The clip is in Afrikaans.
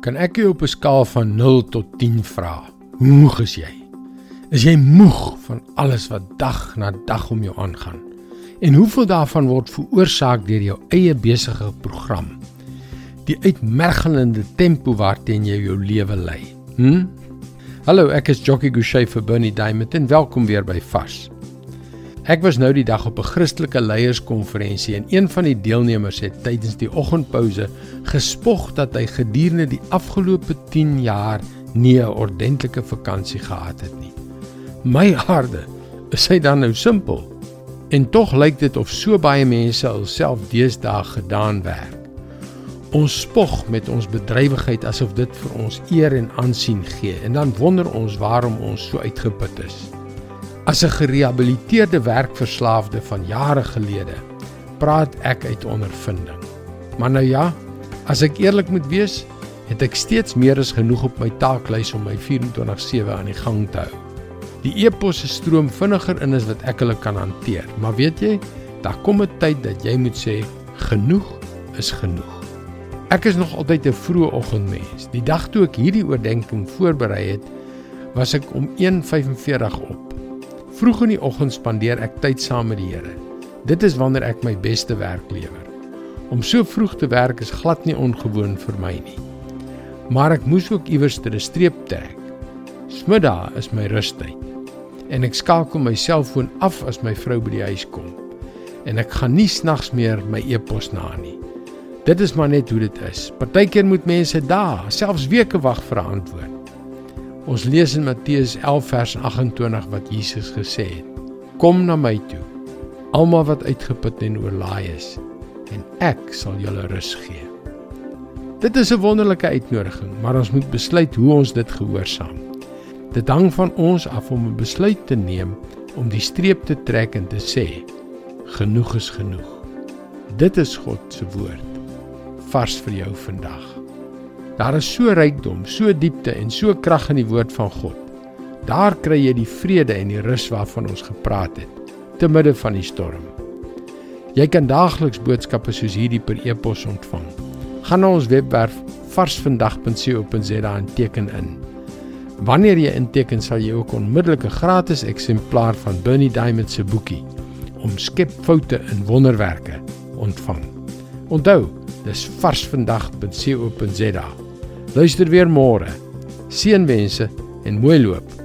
Kan ek jou op 'n skaal van 0 tot 10 vra? Hoe moeg is jy? Is jy moeg van alles wat dag na dag om jou aangaan? En hoeveel daarvan word veroorsaak deur jou eie besige program? Die uitmergelende tempo waarteen jy jou lewe lei. Hm? Hallo, ek is Jockey Gouchee vir Bernie Diamond en welkom weer by Vars. Ek was nou die dag op 'n Christelike leierskonferensie en een van die deelnemers het tydens die oggendpouse gespog dat hy gedurende die afgelope 10 jaar nie 'n ordentlike vakansie gehad het nie. My harde, is hy dan nou simpel? En tog lyk dit of so baie mense alself deesdae gedaan werk. Ons spog met ons bedrywigheid asof dit vir ons eer en aansien gee en dan wonder ons waarom ons so uitgeput is. As 'n gerehabiliteerde werkverslaafde van jare gelede, praat ek uit ondervinding. Maar nou ja, as ek eerlik moet wees, het ek steeds meer as genoeg op my taaklys om my 24/7 aan die gang te hou. Die e-posse stroom vinniger in as wat ek hulle kan hanteer. Maar weet jy, daar kom 'n tyd dat jy moet sê genoeg is genoeg. Ek is nog altyd 'n vroeë oggendmens. Die dag toe ek hierdie oordeenking voorberei het, was ek om 1:45 op. Vroeg in die oggend spandeer ek tyd saam met die Here. Dit is wanneer ek my beste werk lewer. Om so vroeg te werk is glad nie ongewoon vir my nie. Maar ek moes ook iewers 'n streep trek. Smiddag is my rustyd. En ek skakel my selfoon af as my vrou by die huis kom. En ek gaan nie snags meer my e-pos na nie. Dit is maar net hoe dit is. Partykeer moet mense dae, selfs weke wag vir 'n antwoord. Ons lees in Matteus 11 vers 28 wat Jesus gesê het: Kom na my toe, almal wat uitgeput en oorlaai is, en ek sal julle rus gee. Dit is 'n wonderlike uitnodiging, maar ons moet besluit hoe ons dit gehoorsaam. Dit hang van ons af om 'n besluit te neem om die streep te trek en te sê: Genoeg is genoeg. Dit is God se woord vars vir jou vandag. Daar is so rykdom, so diepte en so krag in die woord van God. Daar kry jy die vrede en die rus waarvan ons gepraat het te midde van die storm. Jy kan daagliks boodskappe soos hierdie per e-pos ontvang. Gaan na ons webwerf varsvandag.co.za en teken in. Wanneer jy inteken, sal jy ook onmiddellik 'n gratis eksemplaar van Bernie Diamond se boekie om skep foute in wonderwerke ontvang. Onthou, dis varsvandag.co.za. Luister weer môre. Seënwense en mooi loop.